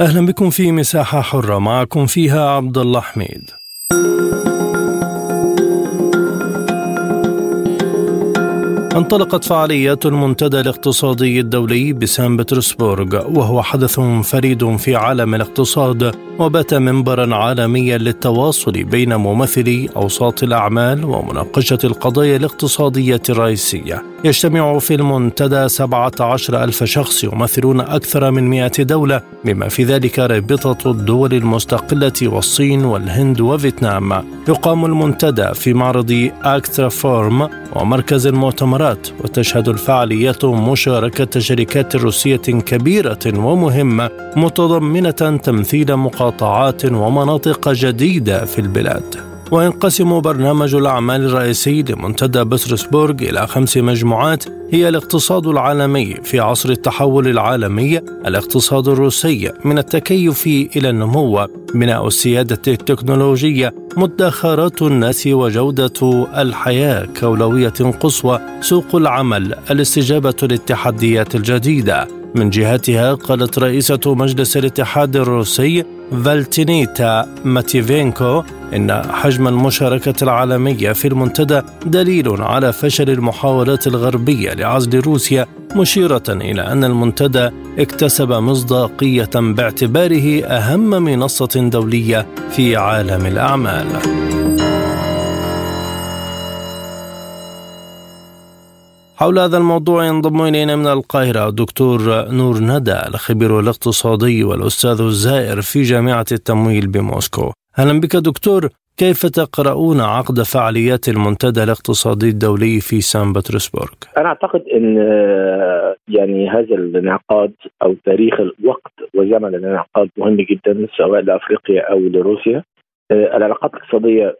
أهلا بكم في مساحة حرة معكم فيها عبد الله حميد. انطلقت فعاليات المنتدى الاقتصادي الدولي بسان بطرسبورغ وهو حدث فريد في عالم الاقتصاد وبات منبرا عالميا للتواصل بين ممثلي أوساط الأعمال ومناقشة القضايا الاقتصادية الرئيسية. يجتمع في المنتدى 17 ألف شخص يمثلون أكثر من 100 دولة بما في ذلك رابطة الدول المستقلة والصين والهند وفيتنام. يقام المنتدى في معرض أكسترا فورم ومركز المؤتمرات وتشهد الفعاليات مشاركة شركات روسية كبيرة ومهمة متضمنة تمثيل مقاطعات ومناطق جديدة في البلاد. وينقسم برنامج الأعمال الرئيسي لمنتدى بطرسبورغ إلى خمس مجموعات هي الاقتصاد العالمي في عصر التحول العالمي الاقتصاد الروسي من التكيف إلى النمو بناء السيادة التكنولوجية مدخرات الناس وجودة الحياة كأولوية قصوى سوق العمل الاستجابة للتحديات الجديدة. من جهتها قالت رئيسة مجلس الاتحاد الروسي فالنتينا ماتفيينكو إن حجم المشاركة العالمية في المنتدى دليل على فشل المحاولات الغربية لعزل روسيا مشيرة إلى أن المنتدى اكتسب مصداقية باعتباره أهم منصة دولية في عالم الأعمال. حول هذا الموضوع ينضم إلينا من القاهرة الدكتور نور ندى الخبير الاقتصادي والأستاذ الزائر في جامعة التمويل بموسكو. أهلا بك دكتور كيف تقرؤون عقد فعاليات المنتدى الاقتصادي الدولي في سان بطرسبورغ؟ أنا أعتقد أن يعني هذا الانعقاد أو تاريخ الوقت وزمن الانعقاد مهم جدا سواء لأفريقيا أو لروسيا. العلاقات الاقتصادية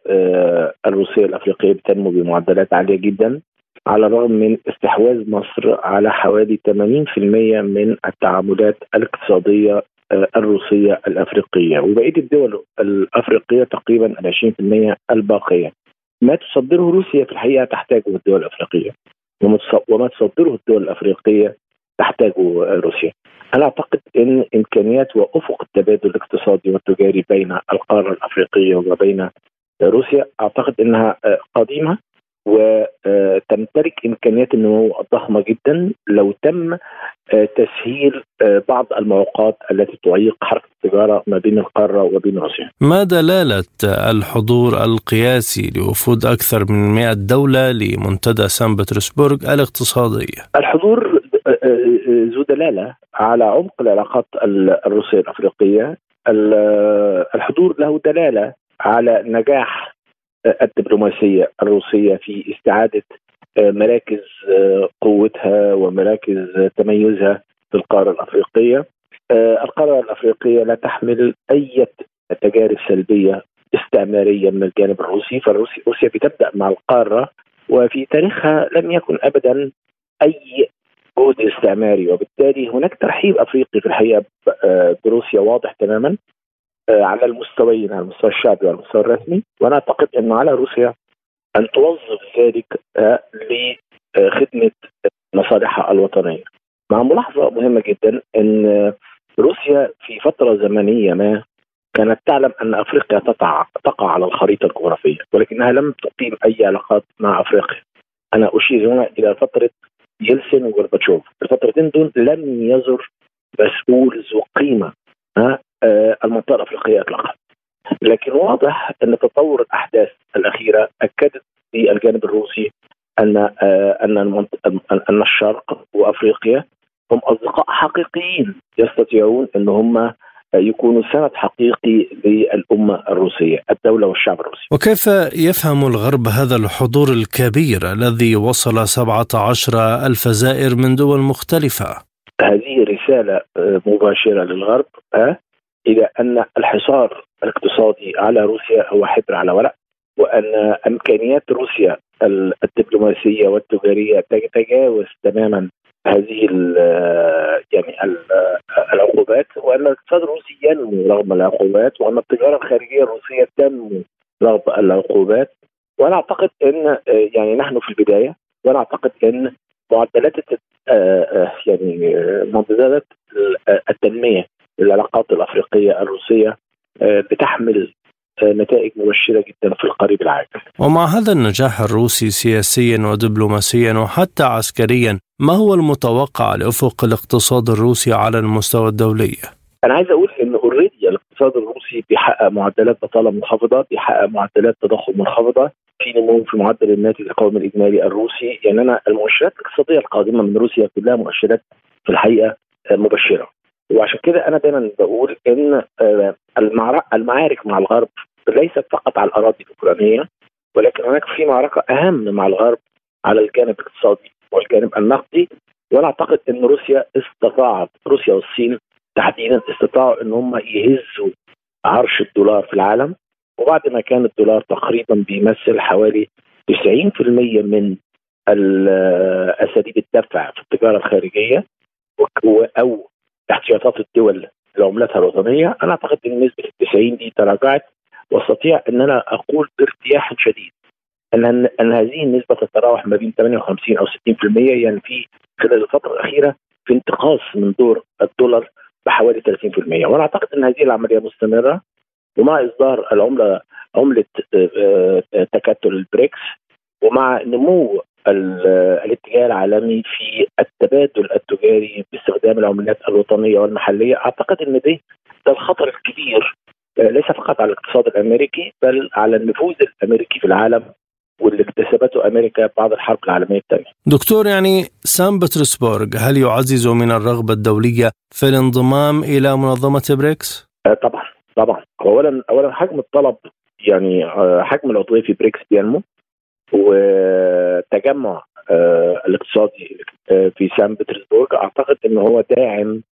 الروسية الأفريقية بتنمو بمعدلات عالية جدا. على الرغم من استحواذ مصر على حوالي 80% من التعاملات الاقتصادية الروسية الأفريقية وبقية الدول الأفريقية تقريبا ال 20% الباقية. ما تصدره روسيا في الحقيقة تحتاجه الدول الأفريقية وما تصدره الدول الأفريقية تحتاجه روسيا. أنا أعتقد إن إمكانيات وأفق التبادل الاقتصادي والتجاري بين القارة الأفريقية وبين روسيا أعتقد إنها قديمة وتمتلك إمكانيات النمو الضخمة جدا لو تم تسهيل بعض المعوقات التي تعيق حركة التجارة ما بين القارة وبين روسيا. ما دلالة الحضور القياسي لوفود أكثر من 100 دولة لمنتدى سان بطرسبورغ الاقتصادي؟ الحضور ذو دلالة على عمق العلاقات الروسية الأفريقية. الحضور له دلالة على نجاح الدبلوماسية الروسية في استعادة مراكز قوتها ومراكز تميزها في القارة الأفريقية. القارة الأفريقية لا تحمل أي تجارب سلبية استعمارية من الجانب الروسي فالروسي روسيا بتبدأ مع القارة وفي تاريخها لم يكن ابدا أي جهد استعماري وبالتالي هناك ترحيب أفريقي في الحقيقة بروسيا واضح تماما على المستويين على المستوى الشعبي وعلى المستوى الرسمي وأنا أعتقد انه على روسيا أن توظف ذلك لخدمة مصالحها الوطنية. مع ملاحظة مهمة جدا إن روسيا في فترة زمنية ما كانت تعلم أن أفريقيا تقع تقع على الخريطة الجغرافية ولكنها لم تقيم أي علاقات مع أفريقيا. أنا أشير هنا إلى فترة يلسن وغورباتشوف، الفترتين دول لم يزر مسؤول ذو قيمة المنطقة الأفريقية اطلاقا. لكن واضح أن تطور الأحداث الأخيرة أكدت للجانب الروسي أن أن أن الشرق وأفريقيا هم أصدقاء حقيقيين يستطيعون أن هم يكونوا سند حقيقي للأمة الروسية الدولة والشعب الروسي وكيف يفهم الغرب هذا الحضور الكبير الذي وصل 17 ألف زائر من دول مختلفة هذه رسالة مباشرة للغرب إلى أن الحصار الاقتصادي على روسيا هو حبر على ورق وأن إمكانيات روسيا الدبلوماسية والتجارية تتجاوز تماما هذه ال يعني ال العقوبات وأن الاقتصاد الروسي ينمو رغم العقوبات وأن التجارة الخارجية الروسية تنمو رغم العقوبات. وأنا أعتقد إن يعني نحن في البداية وأنا أعتقد إن معدلات يعني معدلات التنمية للعلاقات الأفريقية الروسية بتحمل نتائج مبشرة جدا في القريب العاجل ومع هذا النجاح الروسي سياسيا ودبلوماسيا وحتى عسكريا ما هو المتوقع لأفق الاقتصاد الروسي على المستوى الدولي؟ أنا عايز أقول إن أوريدي الاقتصاد الروسي بيحقق معدلات بطالة منخفضة بيحقق معدلات تضخم منخفضة في نمو في معدل الناتج القومي الإجمالي الروسي. يعني أنا المؤشرات الاقتصادية القادمة من روسيا كلها مؤشرات في الحقيقة مبشرة. وعشان كده أنا دايما بقول إن المعارك مع الغرب ليست فقط على الأراضي الأوكرانية ولكن هناك في معركة أهم مع الغرب على الجانب الاقتصادي والجانب النقدي. وأنا أعتقد إن روسيا استطاعت روسيا والصين تحديدا استطاعوا إن هم يهزوا عرش الدولار في العالم. وبعد ما كان الدولار تقريبا بيمثل حوالي 90% من أساليب الدفع في التجارة الخارجية أو احتياطات الدول لعملتها الوطنية. أنا أعتقد إن نسبة ال 90 دي تراجعت. وأستطيع إن أنا أقول بارتياح شديد إن إن هذه النسبة تتراوح ما بين 58 أو 60% يعني في خلال الفترة الأخيرة في انتقاص من دور الدولار بحوالي 30% وأنا أعتقد إن هذه العملية مستمرة. ومع إصدار العملة عملة تكتل البريكس ومع نمو الاتجاه العالمي في التبادل التجاري باستخدام العملات الوطنية والمحلية أعتقد إن ده ده الخطر الكبير ليس فقط على الاقتصاد الأمريكي بل على النفوذ الأمريكي في العالم واللي اكتسبته أمريكا بعد الحرب العالمية الثانية. دكتور يعني سان بطرسبورغ هل يعزز من الرغبة الدولية في الانضمام إلى منظمة بريكس؟ طبعا طبعا. اولا اولا حجم الطلب يعني حجم العضوية في بريكس بينمو وتجمع الاقتصادي في سان بطرسبورغ. أعتقد إن هو داعم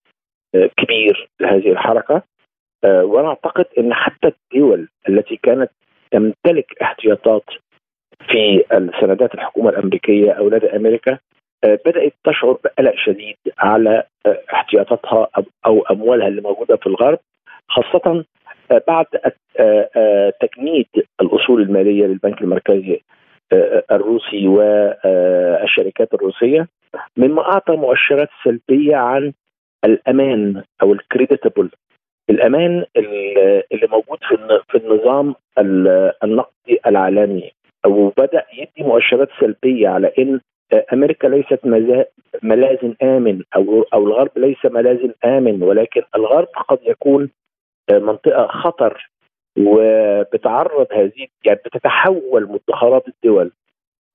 كبير لهذه الحركة وأنا أعتقد إن حتى الدول التي كانت تمتلك احتياطات في السندات الحكومة الأمريكية أو لدى أمريكا بدأت تشعر بقلق شديد على احتياطاتها أو أموالها اللي موجودة في الغرب. خاصة بعد تجنيد الأصول المالية للبنك المركزي الروسي والشركات الروسية مما أعطى مؤشرات سلبية عن الأمان أو الكريديتابل الأمان اللي موجود في في النظام النقدي العالمي. وبدا يدي مؤشرات سلبية على إن أمريكا ليست ملاذ آمن أو أو الغرب ليس ملاذ آمن ولكن الغرب قد يكون منطقة خطر وبتعرض هذه يعني بتتحول مدخرات الدول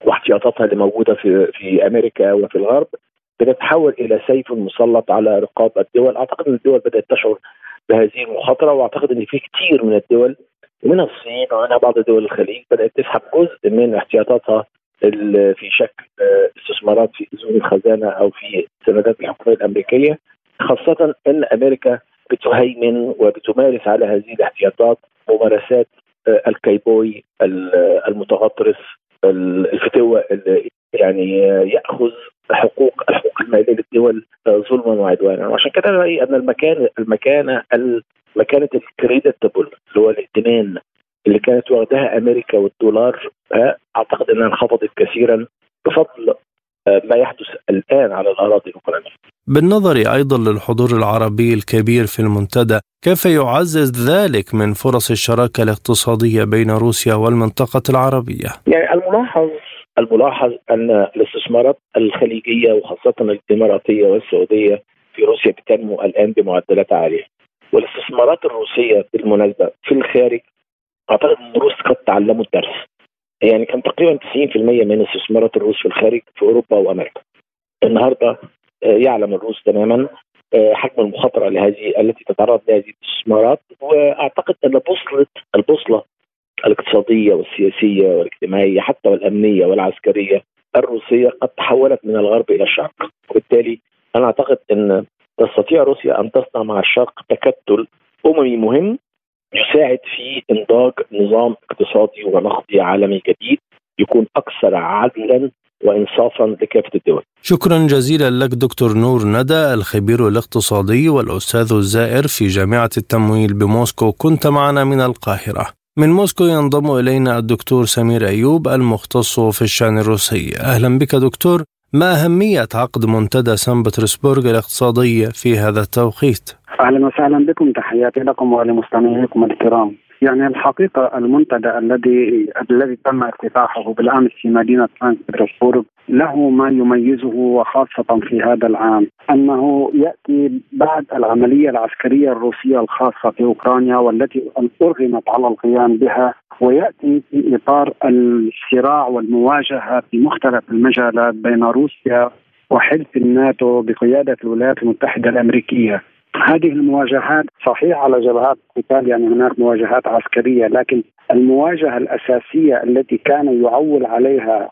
واحتياطاتها اللي موجودة في في أمريكا وفي الغرب بتتحول إلى سيف مسلط على رقاب الدول، أعتقد إن الدول بدأت تشعر بهذه المخاطرة وأعتقد إن في كثير من الدول ومنها الصين ومنها بعض دول الخليج بدأت تسحب جزء من احتياطاتها في شكل استثمارات في اذون الخزانة أو في سندات الحكوميه الأمريكية خاصة إن أمريكا بتهيمن وبتمارس على هذه الاحتياطات ممارسات الكيبوي المتغطرس الفتوة اللي يعني يأخذ حقوق الحقوق الماليه للدول ظلما وعدوانا. وعشان كده رأيي أن المكان المكانه مكانة الكريديتابل اللي هو الائتمان اللي كانت واخداها أمريكا والدولار أعتقد إنها انخفضت كثيرا بفضل ما يحدث الآن على الأراضي الأوكرانية. بالنظر أيضا للحضور العربي الكبير في المنتدى، كيف يعزز ذلك من فرص الشراكة الاقتصادية بين روسيا والمنطقة العربية؟ يعني الملاحظ الملاحظ أن الاستثمارات الخليجية وخاصة الإماراتية والسعودية في روسيا بتنمو الآن بمعدلات عالية. والاستثمارات الروسية بالمناسبة في الخارج أعتقد إن الروس قد تعلموا الدرس. يعني كان تقريبا 90% من استثمارات الروس في الخارج في أوروبا وأمريكا. النهارده يعلم الروس تماما حجم المخاطرة لهذه التي تتعرض لهذه الاستثمارات وأعتقد أن بوصلة البوصلة الاقتصادية والسياسية والاجتماعية حتى والأمنية والعسكرية الروسية قد تحولت من الغرب إلى الشرق وبالتالي أنا أعتقد أن تستطيع روسيا أن تصنع مع الشرق تكتل أممي مهم يساعد في إنضاج نظام اقتصادي ونقدي عالمي جديد يكون أكثر عدلا وانصافا لكافة الدول. شكرا جزيلا لك دكتور نور ندى الخبير الاقتصادي والأستاذ الزائر في جامعة التمويل بموسكو كنت معنا من القاهرة. من موسكو ينضم إلينا الدكتور سمير أيوب المختص في الشأن الروسي. أهلا بك دكتور. ما أهمية عقد منتدى سان بطرسبورغ الاقتصادي في هذا التوقيت؟ أهلا وسهلا بكم تحياتي لكم ولمستمعيكم الكرام. يعني الحقيقة المنتدى الذي الذي تم افتتاحه بالأمس في مدينة سانت بطرسبورغ له ما يميزه وخاصة في هذا العام أنه يأتي بعد العملية العسكرية الروسية الخاصة في أوكرانيا والتي أرغمت على القيام بها ويأتي في إطار الصراع والمواجهة في مختلف المجالات بين روسيا وحلف الناتو بقيادة الولايات المتحدة الأمريكية هذه المواجهات صحيح على جبهات قتال يعني هناك مواجهات عسكرية لكن المواجهة الأساسية التي كان يعول عليها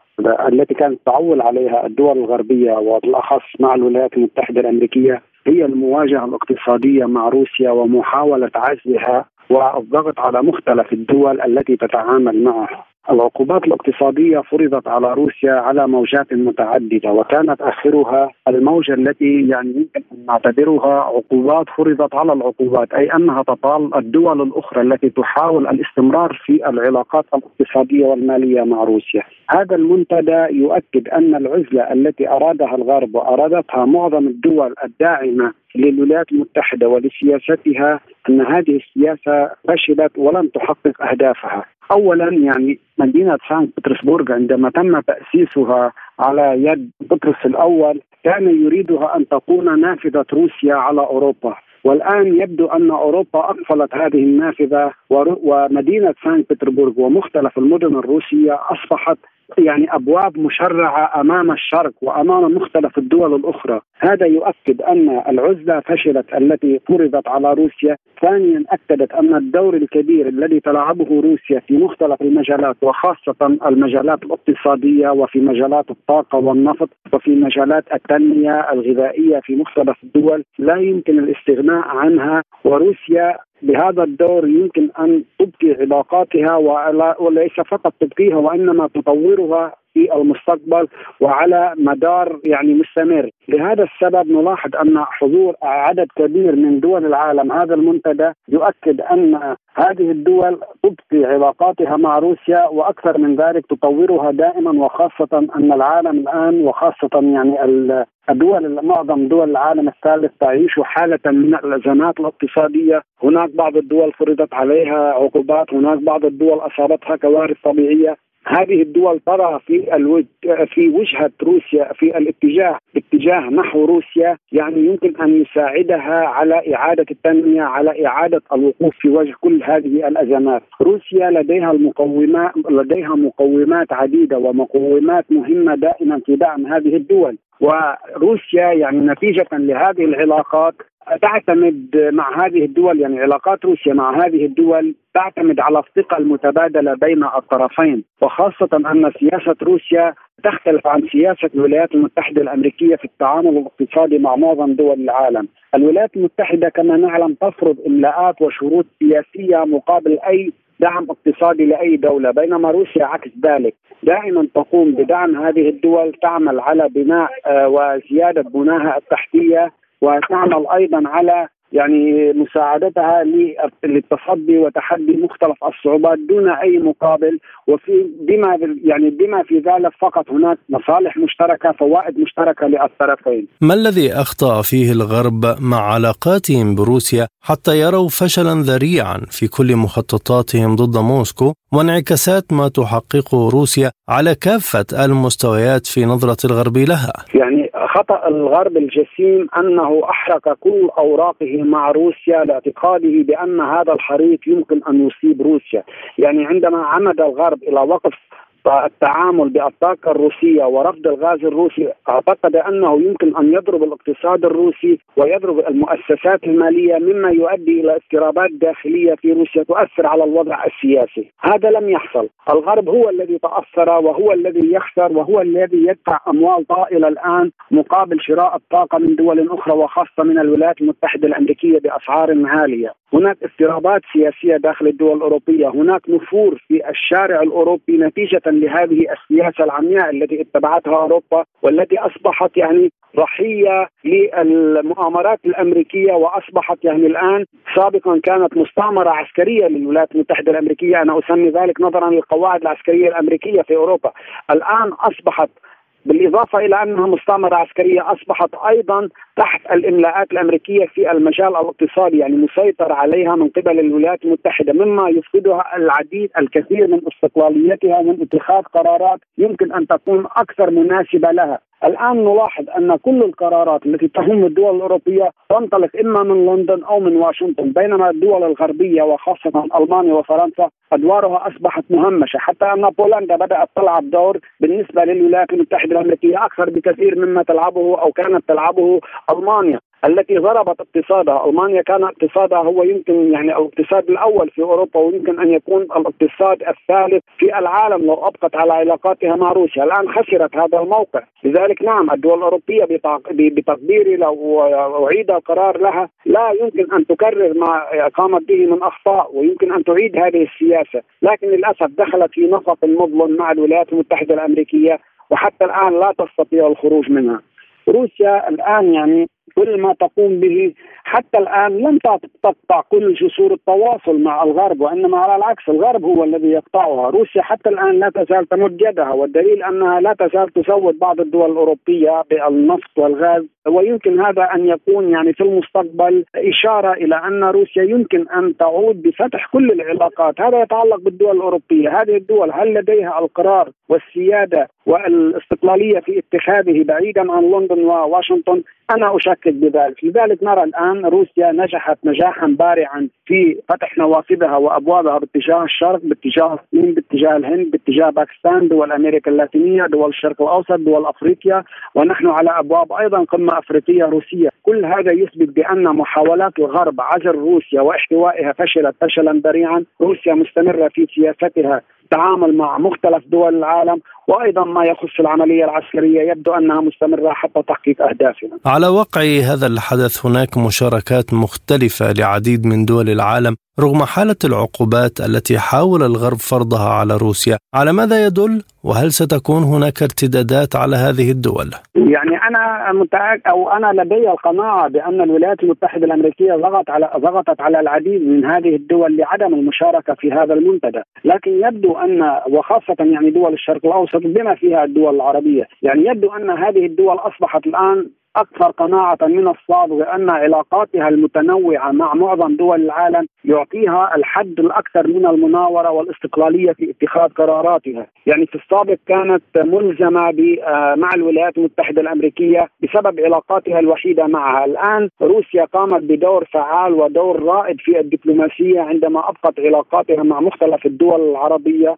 التي كانت تعول عليها الدول الغربية وبالاخص مع الولايات المتحدة الأمريكية هي المواجهة الاقتصادية مع روسيا ومحاولة عزلها والضغط على مختلف الدول التي تتعامل معها. العقوبات الاقتصادية فرضت على روسيا على موجات متعددة وكانت آخرها الموجة التي يعني يمكن أن نعتبرها عقوبات فرضت على العقوبات أي أنها تطال الدول الأخرى التي تحاول الاستمرار في العلاقات الاقتصادية والمالية مع روسيا. هذا المنتدى يؤكد أن العزلة التي أرادها الغرب وأرادتها معظم الدول الداعمة للولايات المتحدة ولسياستها أن هذه السياسة فشلت ولم تحقق أهدافها. اولا يعني مدينة سان بطرسبورغ عندما تم تأسيسها على يد بطرس الأول كان يريدها أن تكون نافذة روسيا على أوروبا والآن يبدو أن أوروبا أقفلت هذه النافذة ومدينة سان بطرسبورغ ومختلف المدن الروسية أصبحت يعني أبواب مشرعة أمام الشرق وأمام مختلف الدول الأخرى، هذا يؤكد أن العزلة فشلت التي فرضت على روسيا، ثانيا أكدت أن الدور الكبير الذي تلعبه روسيا في مختلف المجالات وخاصة المجالات الاقتصادية وفي مجالات الطاقة والنفط وفي مجالات التنمية الغذائية في مختلف الدول لا يمكن الاستغناء عنها وروسيا بهذا الدور يمكن أن تبقي علاقاتها وليس فقط تبقيها وإنما تطورها في المستقبل وعلى مدار يعني مستمر. لهذا السبب نلاحظ أن حضور عدد كبير من دول العالم هذا المنتدى يؤكد أن هذه الدول تبقي علاقاتها مع روسيا وأكثر من ذلك تطورها دائما وخاصة أن العالم الآن وخاصة يعني الدول معظم دول العالم الثالث تعيش حالة من الأزمات الاقتصادية. هناك بعض الدول فرضت عليها عقوبات هناك بعض الدول أصابتها كوارث طبيعية. هذه الدول ترى في الوج... في وجهة روسيا في الاتجاه اتجاه نحو روسيا يعني يمكن أن يساعدها على إعادة التنمية على إعادة الوقوف في وجه كل هذه الأزمات، روسيا لديها المقومات لديها مقومات عديدة ومقومات مهمة دائما في دعم هذه الدول، وروسيا يعني نتيجة لهذه العلاقات تعتمد مع هذه الدول يعني علاقات روسيا مع هذه الدول تعتمد على الثقة المتبادلة بين الطرفين وخاصة أن سياسة روسيا تختلف عن سياسة الولايات المتحدة الأمريكية في التعامل الاقتصادي مع معظم دول العالم. الولايات المتحدة كما نعلم تفرض إملاءات وشروط سياسية مقابل أي دعم اقتصادي لأي دولة بينما روسيا عكس ذلك دائما تقوم بدعم هذه الدول تعمل على بناء آه، وزيادة بناها التحتية وتعمل أيضا على يعني مساعدتها للتصدي وتحدي مختلف الصعوبات دون أي مقابل وفي بما يعني بما في ذلك فقط هناك مصالح مشتركة فوائد مشتركة للطرفين. ما الذي أخطأ فيه الغرب مع علاقاتهم بروسيا حتى يروا فشلا ذريعا في كل مخططاتهم ضد موسكو وانعكاسات ما تحققه روسيا على كافة المستويات في نظرة الغرب لها؟ يعني خطأ الغرب الجسيم أنه أحرق كل أوراقه مع روسيا لاعتقاده بأن هذا الحريق يمكن أن يصيب روسيا، يعني عندما عمد الغرب إلى وقف التعامل بالطاقة الروسية ورفض الغاز الروسي أعتقد أنه يمكن أن يضرب الاقتصاد الروسي ويضرب المؤسسات المالية مما يؤدي إلى اضطرابات داخلية في روسيا تؤثر على الوضع السياسي. هذا لم يحصل. الغرب هو الذي تأثر وهو الذي يخسر وهو الذي يدفع أموال طائلة الآن مقابل شراء الطاقة من دول أخرى وخاصة من الولايات المتحدة الأمريكية بأسعار عالية هناك اضطرابات سياسية داخل الدول الأوروبية، هناك نفور في الشارع الأوروبي نتيجة لهذه السياسة العمياء التي اتبعتها أوروبا والتي أصبحت يعني ضحية للمؤامرات الأمريكية وأصبحت يعني الآن سابقا كانت مستعمرة عسكريه للولايات المتحدة الأمريكية. أنا أسمي ذلك نظرا للقواعد العسكرية الأمريكية في أوروبا. الآن أصبحت بالإضافة إلى أنها مستعمرة عسكرية أصبحت أيضا تحت الإملاءات الأمريكية في المجال الاقتصادي يعني مسيطر عليها من قبل الولايات المتحدة مما يفقدها العديد الكثير من استقلاليتها من اتخاذ قرارات يمكن أن تكون أكثر مناسبة لها. الآن نلاحظ أن كل القرارات التي تهم الدول الأوروبية تنطلق إما من لندن أو من واشنطن. بينما الدول الغربية وخاصة ألمانيا وفرنسا أدوارها أصبحت مهمشة حتى أن بولندا بدأت تلعب دور بالنسبة للولايات المتحدة الأمريكية أكثر بكثير مما تلعبه أو كانت تلعبه ألمانيا. التي ضربت اقتصادها، ألمانيا كان اقتصادها هو يمكن يعني الاقتصاد الأول في أوروبا ويمكن أن يكون الاقتصاد الثالث في العالم لو أبقت على علاقاتها مع روسيا، الآن خسرت هذا الموقع، لذلك نعم الدول الأوروبية بتقديري لو أعيد القرار لها لا يمكن أن تكرر ما قامت به من أخطاء ويمكن أن تعيد هذه السياسة، لكن للأسف دخلت في نفق مظلم مع الولايات المتحدة الأمريكية وحتى الآن لا تستطيع الخروج منها. روسيا الآن يعني كل ما تقوم به حتى الآن لم تقطع كل جسور التواصل مع الغرب وإنما على العكس الغرب هو الذي يقطعها، روسيا حتى الآن لا تزال تمد يدها والدليل أنها لا تزال تزود بعض الدول الأوروبية بالنفط والغاز. ويمكن هذا أن يكون يعني في المستقبل إشارة إلى أن روسيا يمكن أن تعود بفتح كل العلاقات، هذا يتعلق بالدول الأوروبية، هذه الدول هل لديها القرار والسيادة والاستقلالية في اتخاذه بعيدا عن لندن وواشنطن؟ أنا أشكك بذلك، لذلك نرى الآن روسيا نجحت نجاحا بارعا في فتح نوافذها وأبوابها باتجاه الشرق، باتجاه الصين، باتجاه الهند، باتجاه باكستان، دول أمريكا اللاتينية، دول الشرق الأوسط، دول أفريقيا، ونحن على أبواب أيضا قمة أفريقية روسية، كل هذا يثبت بأن محاولات الغرب عزل روسيا واحتوائها فشلت فشلا ذريعا، روسيا مستمرة في سياستها التعامل مع مختلف دول العالم وأيضا ما يخص العملية العسكرية يبدو أنها مستمرة حتى تحقيق أهدافنا. على وقع هذا الحدث هناك مشاركات مختلفة لعديد من دول العالم رغم حالة العقوبات التي حاول الغرب فرضها على روسيا على ماذا يدل؟ وهل ستكون هناك ارتدادات على هذه الدول؟ يعني أنا متأكد أو أنا لدي القناعة بأن الولايات المتحدة الأمريكية ضغط على ضغطت على العديد من هذه الدول لعدم المشاركة في هذا المنتدى، لكن يبدو أن وخاصة يعني دول الشرق الأوسط بما فيها الدول العربية، يعني يبدو أن هذه الدول أصبحت الآن أكثر قناعة من السابق بأن علاقاتها المتنوعة مع معظم دول العالم يعطيها الحد الأكثر من المناورة والاستقلالية في اتخاذ قراراتها، يعني في السابق كانت ملزمة آه، مع الولايات المتحدة الأمريكية بسبب علاقاتها الوحيدة معها، الآن روسيا قامت بدور فعال ودور رائد في الدبلوماسية عندما أبقت علاقاتها مع مختلف الدول العربية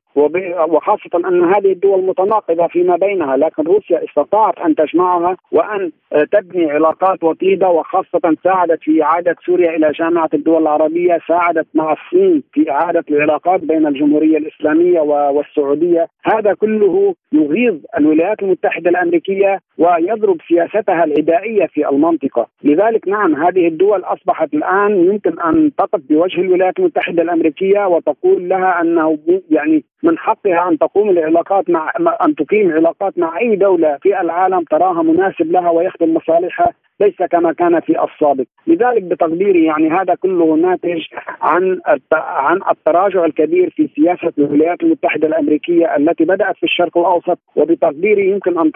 وخاصة أن هذه الدول متناقضة فيما بينها، لكن روسيا استطاعت أن تجمعها وأن تبني علاقات وطيدة وخاصة ساعدت في إعادة سوريا إلى جامعة الدول العربية، ساعدت مع الصين في إعادة العلاقات بين الجمهورية الإسلامية والسعودية، هذا كله يغيظ الولايات المتحدة الأمريكية ويضرب سياستها العدائيه في المنطقة، لذلك نعم هذه الدول أصبحت الآن يمكن أن تقف بوجه الولايات المتحدة الأمريكية وتقول لها أنه يعني من حقها أن تقوم العلاقات مع أن تقيم علاقات مع أي دولة في العالم تراها مناسب لها ويخدم مصالحها ليس كما كان في السابق، لذلك بتقديري يعني هذا كله ناتج عن عن التراجع الكبير في سياسة الولايات المتحدة الأمريكية التي بدأت في الشرق الأوسط وبتقديري يمكن أن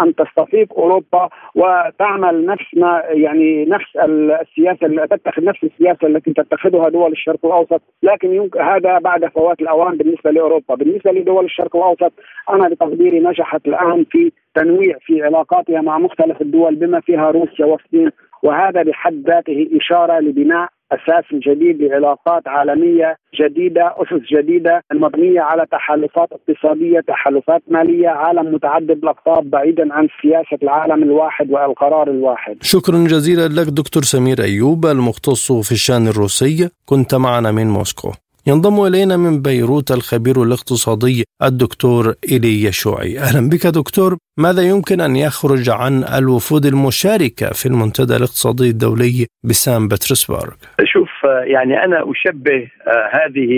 أن تستفيق أوروبا وتعمل نفس ما يعني نفس السياسة تتخذ نفس السياسة التي تتخذها دول الشرق الأوسط، لكن يمكن هذا بعد فوات الأوان بالنسبة لأوروبا، بالنسبة لدول الشرق الأوسط أنا بتقديري نجحت الآن في تنويع في علاقاتها مع مختلف الدول بما فيها روسيا والصين وهذا بحد ذاته إشارة لبناء أساس جديد لعلاقات عالمية جديدة، أسس جديدة مبنية على تحالفات اقتصادية، تحالفات مالية، عالم متعدد الأقطاب بعيدا عن سياسة العالم الواحد والقرار الواحد. شكرا جزيلا لك دكتور سمير أيوب المختص في الشأن الروسي، كنت معنا من موسكو. ينضم إلينا من بيروت الخبير الاقتصادي الدكتور إيلي يشوعي أهلا بك دكتور. ماذا يمكن أن يخرج عن الوفود المشاركة في المنتدى الاقتصادي الدولي بسان بطرسبرغ؟ شوف يعني أنا أشبه هذه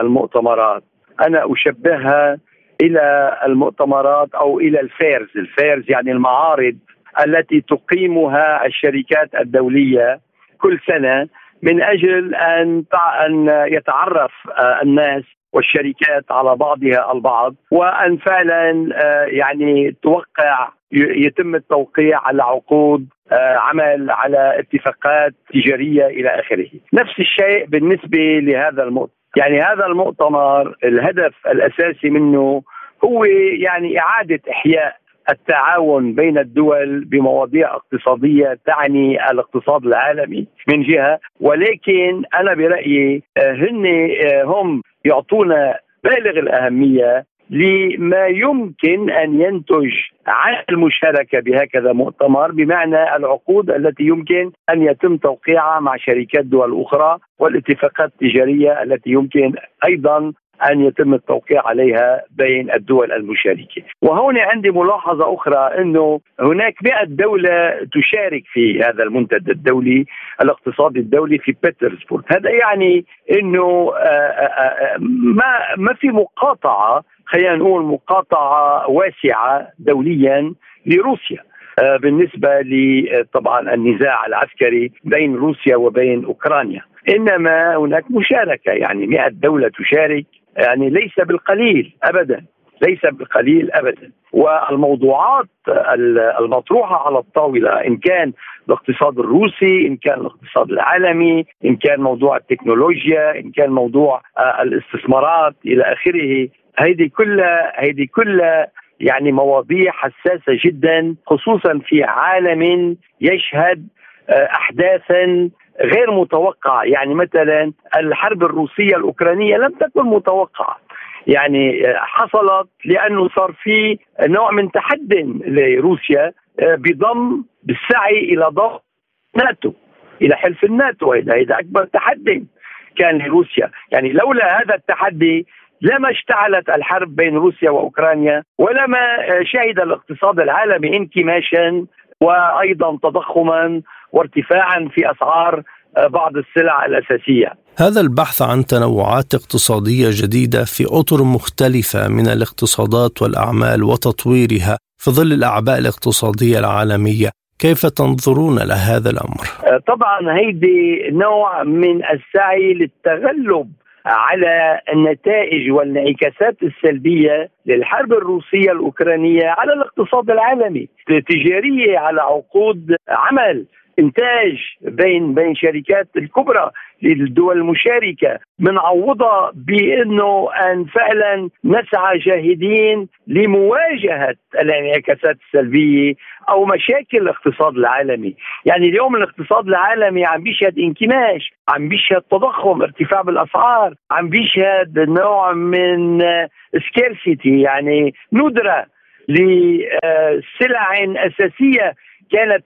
المؤتمرات. أنا أشبهها إلى المؤتمرات أو إلى ال fairs. ال fairs يعني المعارض التي تقيمها الشركات الدولية كل سنة. من أجل أن أن يتعرف آه، الناس والشركات على بعضها البعض وأن فعلا آه، يعني توقع يتم التوقيع على عقود آه، عمل على اتفاقات تجارية إلى آخره. نفس الشيء بالنسبة لهذا المؤتمر، يعني هذا المؤتمر الهدف الأساسي منه هو يعني إعادة إحياء التعاون بين الدول بمواضيع اقتصادية تعني الاقتصاد العالمي من جهة ولكن أنا برأيي آه، هن آه، هم يعطونا بالغ الأهمية لما يمكن أن ينتج عن المشاركة بهكذا مؤتمر بمعنى العقود التي يمكن أن يتم توقيعها مع شركات دول أخرى والاتفاقات التجارية التي يمكن أيضا أن يتم التوقيع عليها بين الدول المشاركة، وهنا عندي ملاحظة أخرى إنه هناك 100 دولة تشارك في هذا المنتدى الدولي الاقتصادي الدولي في بيترسبورغ، هذا يعني إنه آه، آه، آه، ما ما في مقاطعة خلينا نقول مقاطعة واسعة دوليا لروسيا. بالنسبة لطبعا النزاع العسكري بين روسيا وبين أوكرانيا. إنما هناك مشاركة يعني 100 دولة تشارك يعني ليس بالقليل ابدا ليس بالقليل ابدا. والموضوعات المطروحة على الطاولة إن كان الاقتصاد الروسي إن كان الاقتصاد العالمي إن كان موضوع التكنولوجيا إن كان موضوع آه، الاستثمارات إلى آخره هذه كلها هذه كلها يعني مواضيع حساسة جدا خصوصا في عالم يشهد آه، احداثا غير متوقعة. يعني مثلا الحرب الروسية الأوكرانية لم تكن متوقعة. يعني حصلت لأنه صار في نوع من تحد لروسيا آه، بضم بالسعي إلى ضم ناتو إلى حلف الناتو هذا أكبر تحدي كان لروسيا. يعني لولا هذا التحدي لما اشتعلت الحرب بين روسيا وأوكرانيا ولما شهد الاقتصاد العالمي انكماشا وأيضا تضخما وارتفاعا في أسعار آه، بعض السلع الأساسية. هذا البحث عن تنوعات اقتصادية جديدة في أطر مختلفة من الاقتصادات والأعمال وتطويرها في ظل الأعباء الاقتصادية العالمية، كيف تنظرون لهذا الأمر؟ آه، طبعا هيدي نوع من السعي للتغلب على النتائج والانعكاسات السلبية للحرب الروسية الأوكرانية على الاقتصاد العالمي، تجاريه على عقود عمل إنتاج بين بين شركات الكبرى للدول المشاركة. بنعوضها بأنه أن فعلا نسعى جاهدين لمواجهة الانعكاسات السلبية أو مشاكل الاقتصاد العالمي، يعني اليوم الاقتصاد العالمي عم بيشهد انكماش، عم بيشهد تضخم، ارتفاع بالأسعار، عم بيشهد نوع من سكيرسيتي يعني ندرة لسلع أساسية كانت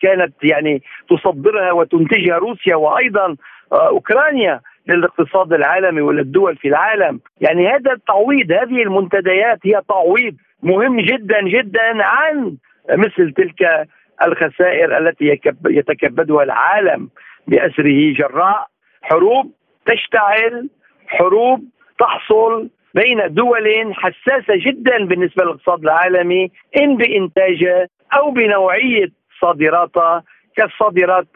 كانت يعني تصدرها وتنتجها روسيا وأيضا آه، أوكرانيا للاقتصاد العالمي وللدول في العالم. يعني هذا التعويض هذه المنتديات هي تعويض مهم جدا جدا عن مثل تلك الخسائر التي يتكبدها العالم بأسره جراء حروب تشتعل حروب تحصل بين دول حساسة جدا بالنسبة للاقتصاد العالمي إن بإنتاجها أو بنوعية صادراتها كالصادرات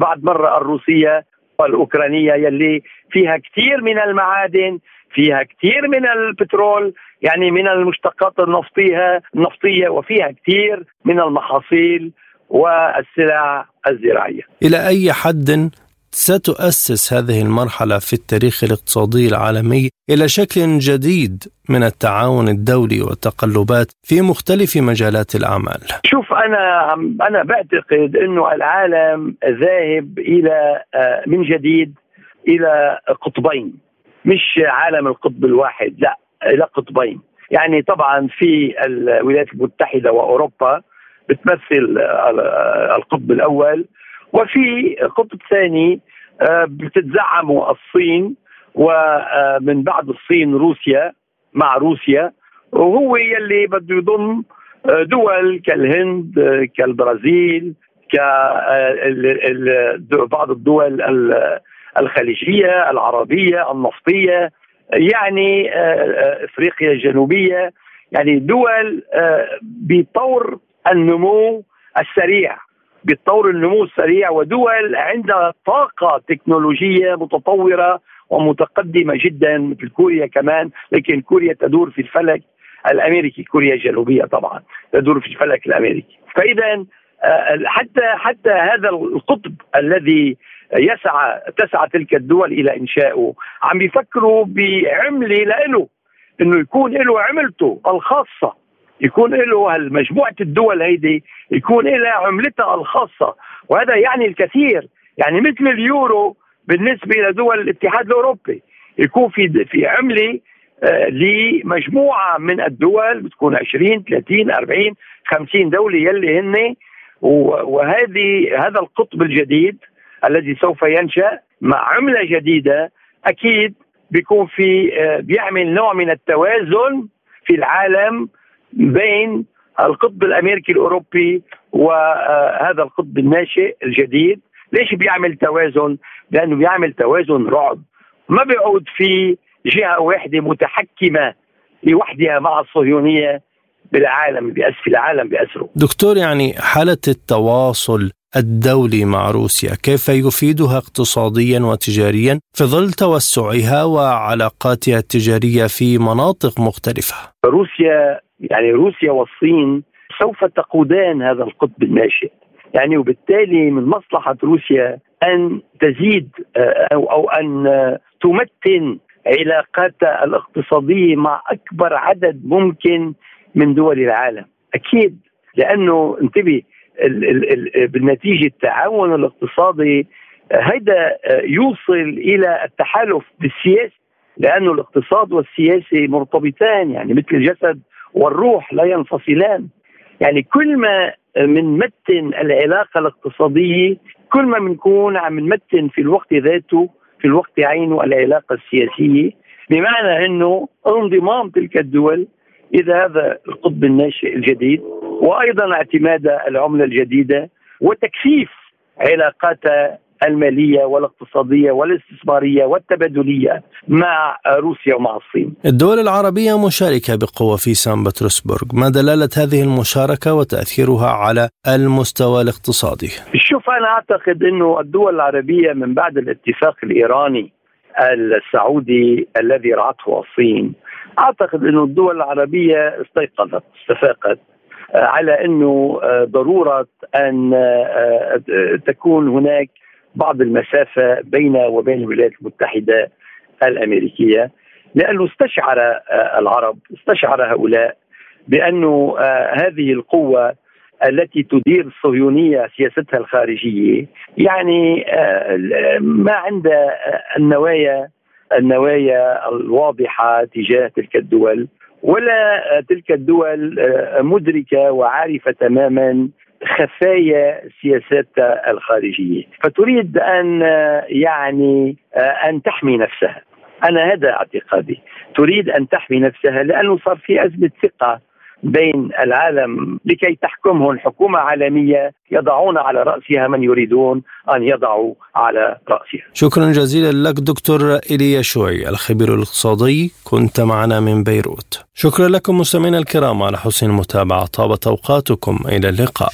بعد مرة الروسية والأوكرانية يلي فيها كثير من المعادن فيها كثير من البترول يعني من المشتقات النفطية النفطية وفيها كثير من المحاصيل والسلع الزراعية. إلى أي حد ستؤسس هذه المرحلة في التاريخ الاقتصادي العالمي إلى شكل جديد من التعاون الدولي والتقلبات في مختلف مجالات الأعمال. شوف أنا أنا بعتقد أنه العالم ذاهب إلى آه، من جديد إلى قطبين مش عالم القطب الواحد لا إلى قطبين. يعني طبعا في الولايات المتحدة وأوروبا بتمثل القطب الأول وفي قطب ثاني آه، بتتزعم الصين ومن بعد الصين روسيا مع روسيا وهو يلي بده يضم دول كالهند كالبرازيل كبعض الدول الخليجية العربية النفطية يعني إفريقيا الجنوبية يعني دول بطور النمو السريع. بتطور النمو السريع ودول عندها طاقة تكنولوجية متطورة ومتقدمة جدا مثل كوريا كمان لكن كوريا تدور في الفلك الأمريكي كوريا الجنوبية طبعا تدور في الفلك الأمريكي. فاذا آه، حتى حتى هذا القطب الذي يسعى تسعى تلك الدول إلى انشائه عم يفكروا بعملة له إنه يكون له عملته الخاصة يكون له مجموعه الدول هيدي يكون لها عملتها الخاصة. وهذا يعني الكثير. يعني مثل اليورو بالنسبة لدول الاتحاد الأوروبي. يكون في في عملة آه، لمجموعة من الدول بتكون 20 30 40 50 دولة يلي هن. وهذه هذا القطب الجديد الذي سوف ينشأ مع عملة جديدة أكيد بيكون في آه، بيعمل نوع من التوازن في العالم بين القطب الأمريكي الأوروبي وهذا القطب الناشئ الجديد. ليش بيعمل توازن؟ لأنه بيعمل توازن رعب. ما بيعود في جهة واحدة متحكمة لوحدها مع الصهيونية بالعالم بأسر العالم بأسره. دكتور يعني حالة التواصل الدولي مع روسيا كيف يفيدها اقتصاديا وتجاريا في ظل توسعها وعلاقاتها التجارية في مناطق مختلفة؟ روسيا يعني روسيا والصين سوف تقودان هذا القطب الناشئ. يعني وبالتالي من مصلحة روسيا أن تزيد آه، أو, أو أن تمتن علاقاتها الاقتصادية مع أكبر عدد ممكن من دول العالم. أكيد لأنه انتبه بالنتيجة التعاون الاقتصادي هذا يوصل إلى التحالف بالسياسة لأنه الاقتصاد والسياسة مرتبطان يعني مثل الجسد والروح لا ينفصلان. يعني كل ما من متن العلاقة الاقتصادية كل ما بنكون عم نمتن في الوقت ذاته في الوقت عينه العلاقة السياسية. بمعنى أنه انضمام تلك الدول إذا هذا القطب الناشئ الجديد وأيضا اعتماد العملة الجديدة وتكثيف علاقاتها المالية والاقتصادية والاستثمارية والتبادلية مع روسيا ومع الصين. الدول العربية مشاركة بقوة في سان بطرسبرغ، ما دلالة هذه المشاركة وتأثيرها على المستوى الاقتصادي؟ شوف أنا أعتقد إنه الدول العربية من بعد الاتفاق الإيراني السعودي الذي رعته الصين. أعتقد إنه الدول العربية استيقظت استفاقت على إنه ضرورة أن تكون هناك بعض المسافة بين وبين الولايات المتحدة الأمريكية. لأنه استشعر آه، العرب استشعر هؤلاء بأنه آه، هذه القوة التي تدير الصهيونية سياستها الخارجية يعني آه، ما عندها النوايا النوايا الواضحة تجاه تلك الدول ولا تلك الدول مدركة وعارفة تماما خفايا سياساتها الخارجية، فتريد أن يعني أن تحمي نفسها. أنا هذا اعتقادي، تريد أن تحمي نفسها لأنه صار في أزمة ثقة بين العالم لكي تحكمهم. حكومة عالمية يضعون على رأسها من يريدون أن يضعوا على رأسها. شكرا جزيلا لك دكتور إيليا شوي الخبير الاقتصادي. كنت معنا من بيروت. شكرا لكم مستمعينا الكرام على حسن المتابعة. طابت أوقاتكم. إلى اللقاء.